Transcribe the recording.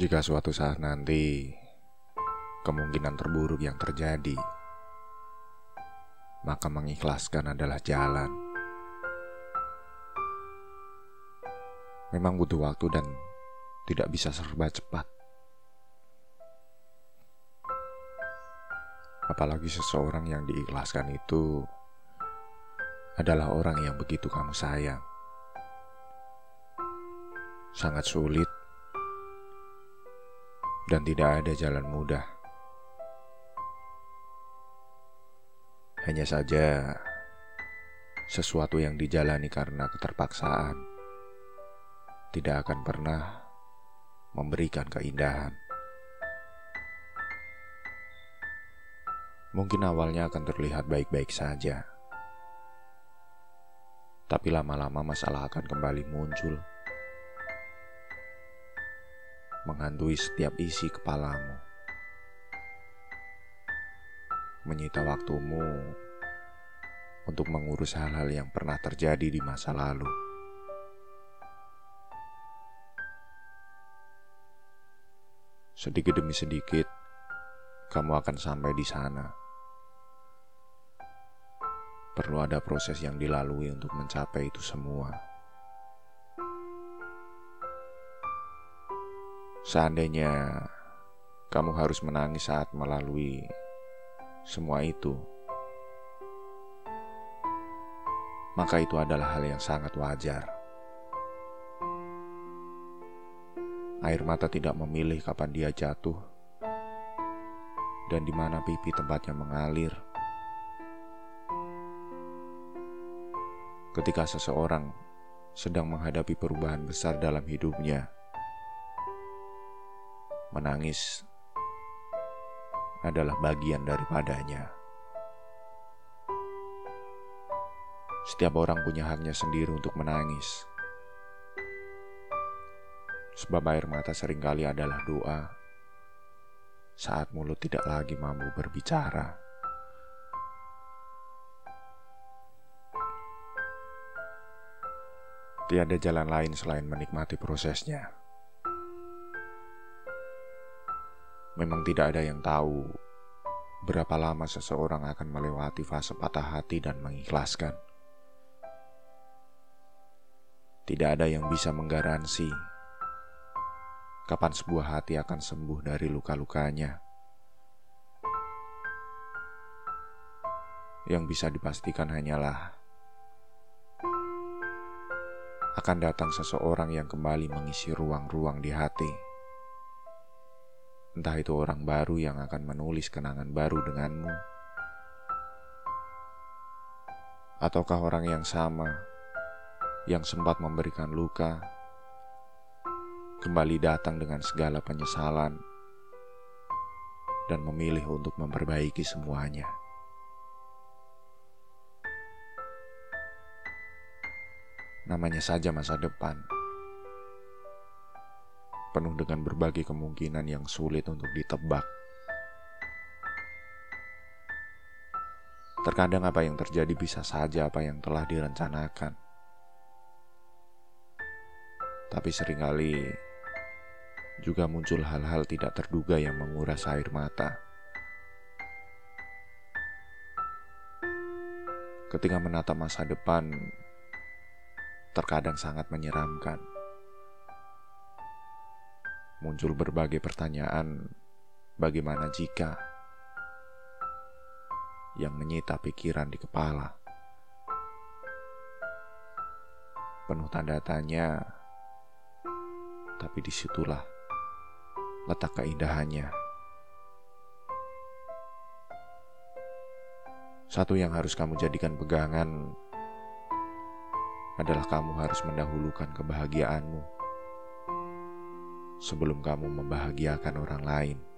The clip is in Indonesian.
Jika suatu saat nanti kemungkinan terburuk yang terjadi, maka mengikhlaskan adalah jalan. Memang butuh waktu dan tidak bisa serba cepat. Apalagi seseorang yang diikhlaskan itu adalah orang yang begitu kamu sayang. Sangat sulit dan tidak ada jalan mudah. Hanya saja sesuatu yang dijalani karena keterpaksaan tidak akan pernah memberikan keindahan. Mungkin awalnya akan terlihat baik-baik saja, tapi lama-lama masalah akan kembali muncul menghantui setiap isi kepalamu, menyita waktumu untuk mengurus hal-hal yang pernah terjadi di masa lalu. Sedikit demi sedikit, kamu akan sampai di sana. Perlu ada proses yang dilalui untuk mencapai itu semua. Seandainya kamu harus menangis saat melalui semua itu, maka itu adalah hal yang sangat wajar. Air mata tidak memilih kapan dia jatuh dan di mana pipi tempatnya mengalir. Ketika seseorang sedang menghadapi perubahan besar dalam hidupnya, menangis adalah bagian daripadanya. Setiap orang punya haknya sendiri untuk menangis. Sebab air mata sering kali adalah doa saat mulut tidak lagi mampu berbicara. Tiada jalan lain selain menikmati prosesnya. Memang tidak ada yang tahu berapa lama seseorang akan melewati fase patah hati dan mengikhlaskan. Tidak ada yang bisa menggaransi kapan sebuah hati akan sembuh dari luka-lukanya. Yang bisa dipastikan hanyalah akan datang seseorang yang kembali mengisi ruang-ruang di hati. Entah itu orang baru yang akan menulis kenangan baru denganmu, ataukah orang yang sama yang sempat memberikan luka kembali datang dengan segala penyesalan dan memilih untuk memperbaiki semuanya. Namanya saja masa depan penuh dengan berbagai kemungkinan yang sulit untuk ditebak. Terkadang apa yang terjadi bisa saja apa yang telah direncanakan. Tapi sering kali juga muncul hal-hal tidak terduga yang menguras air mata. Ketika menatap masa depan, terkadang sangat menyeramkan muncul berbagai pertanyaan bagaimana jika yang menyita pikiran di kepala. Penuh tanda tanya, tapi di situlah letak keindahannya. Satu yang harus kamu jadikan pegangan adalah kamu harus mendahulukan kebahagiaanmu sebelum kamu membahagiakan orang lain.